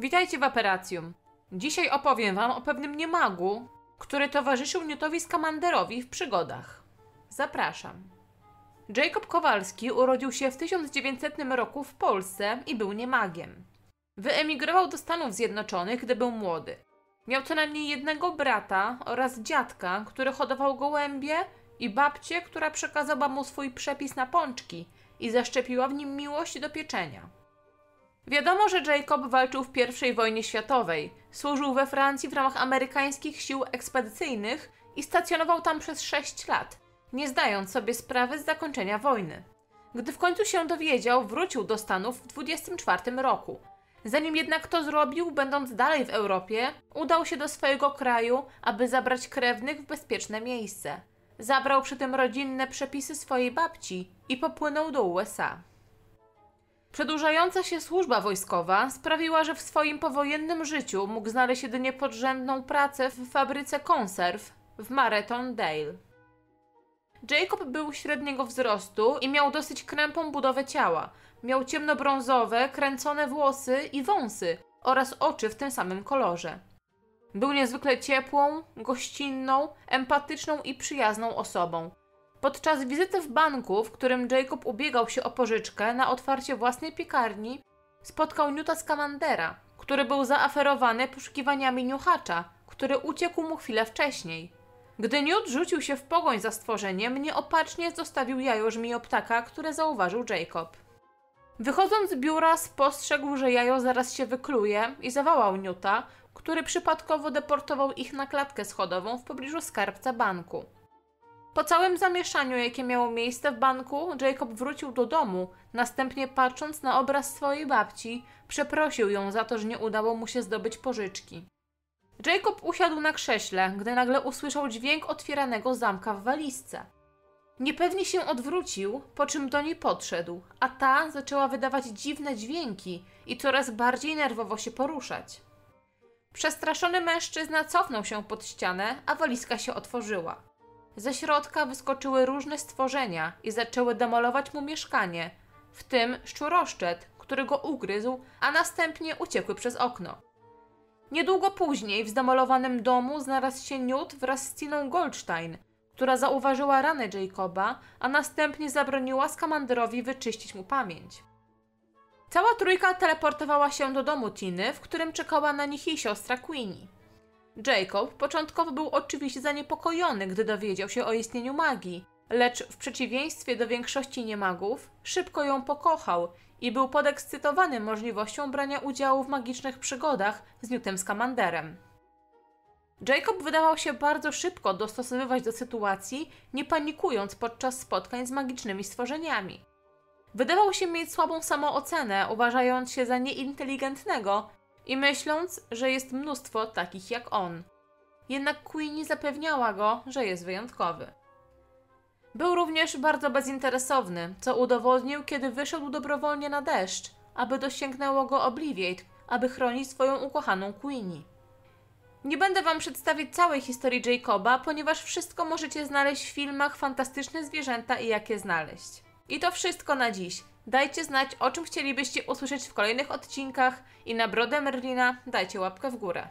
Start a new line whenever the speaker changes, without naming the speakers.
Witajcie w Aperacjum. Dzisiaj opowiem Wam o pewnym niemagu, który towarzyszył Newtowi Scamanderowi w przygodach. Zapraszam. Jacob Kowalski urodził się w 1900 roku w Polsce i był niemagiem. Wyemigrował do Stanów Zjednoczonych, gdy był młody. Miał co najmniej jednego brata oraz dziadka, który hodował gołębie i babcię, która przekazała mu swój przepis na pączki i zaszczepiła w nim miłość do pieczenia. Wiadomo, że Jacob walczył w I wojnie światowej, służył we Francji w ramach amerykańskich sił ekspedycyjnych i stacjonował tam przez 6 lat, nie zdając sobie sprawy z zakończenia wojny. Gdy w końcu się dowiedział, wrócił do Stanów w 24 roku. Zanim jednak to zrobił, będąc dalej w Europie, udał się do swojego kraju, aby zabrać krewnych w bezpieczne miejsce. Zabrał przy tym rodzinne przepisy swojej babci i popłynął do USA. Przedłużająca się służba wojskowa sprawiła, że w swoim powojennym życiu mógł znaleźć jedynie podrzędną pracę w fabryce konserw w Mareton Dale. Jacob był średniego wzrostu i miał dosyć krępą budowę ciała. Miał ciemnobrązowe, kręcone włosy i wąsy oraz oczy w tym samym kolorze. Był niezwykle ciepłą, gościnną, empatyczną i przyjazną osobą. Podczas wizyty w banku, w którym Jacob ubiegał się o pożyczkę na otwarcie własnej piekarni, spotkał Newta Scamandera, który był zaaferowany poszukiwaniami niuchacza, który uciekł mu chwilę wcześniej. Gdy Newt rzucił się w pogoń za stworzeniem, nieopatrznie zostawił jajo żmijoptaka, które zauważył Jacob. Wychodząc z biura, spostrzegł, że jajo zaraz się wykluje i zawołał Newta, który przypadkowo deportował ich na klatkę schodową w pobliżu skarbca banku. Po całym zamieszaniu, jakie miało miejsce w banku, Jacob wrócił do domu, następnie patrząc na obraz swojej babci, przeprosił ją za to, że nie udało mu się zdobyć pożyczki. Jacob usiadł na krześle, gdy nagle usłyszał dźwięk otwieranego zamka w walizce. Niepewnie się odwrócił, po czym do niej podszedł, a ta zaczęła wydawać dziwne dźwięki i coraz bardziej nerwowo się poruszać. Przestraszony mężczyzna cofnął się pod ścianę, a walizka się otworzyła. Ze środka wyskoczyły różne stworzenia i zaczęły demolować mu mieszkanie, w tym szczuroszczet, który go ugryzł, a następnie uciekły przez okno. Niedługo później w zdemolowanym domu znalazł się Newt wraz z Tiną Goldstein, która zauważyła ranę Jacoba, a następnie zabroniła Skamanderowi wyczyścić mu pamięć. Cała trójka teleportowała się do domu Tiny, w którym czekała na nich jej siostra Queenie. Jacob początkowo był oczywiście zaniepokojony, gdy dowiedział się o istnieniu magii, lecz w przeciwieństwie do większości niemagów, szybko ją pokochał i był podekscytowany możliwością brania udziału w magicznych przygodach z Newtem Scamanderem. Jacob wydawał się bardzo szybko dostosowywać do sytuacji, nie panikując podczas spotkań z magicznymi stworzeniami. Wydawał się mieć słabą samoocenę, uważając się za nieinteligentnego i myśląc, że jest mnóstwo takich jak on. Jednak Queenie zapewniała go, że jest wyjątkowy. Był również bardzo bezinteresowny, co udowodnił, kiedy wyszedł dobrowolnie na deszcz, aby dosięgnęło go Obliviate, aby chronić swoją ukochaną Queenie. Nie będę Wam przedstawić całej historii Jacoba, ponieważ wszystko możecie znaleźć w filmach Fantastyczne Zwierzęta i Jak je znaleźć. I to wszystko na dziś. Dajcie znać, o czym chcielibyście usłyszeć w kolejnych odcinkach i na brodę Merlina dajcie łapkę w górę.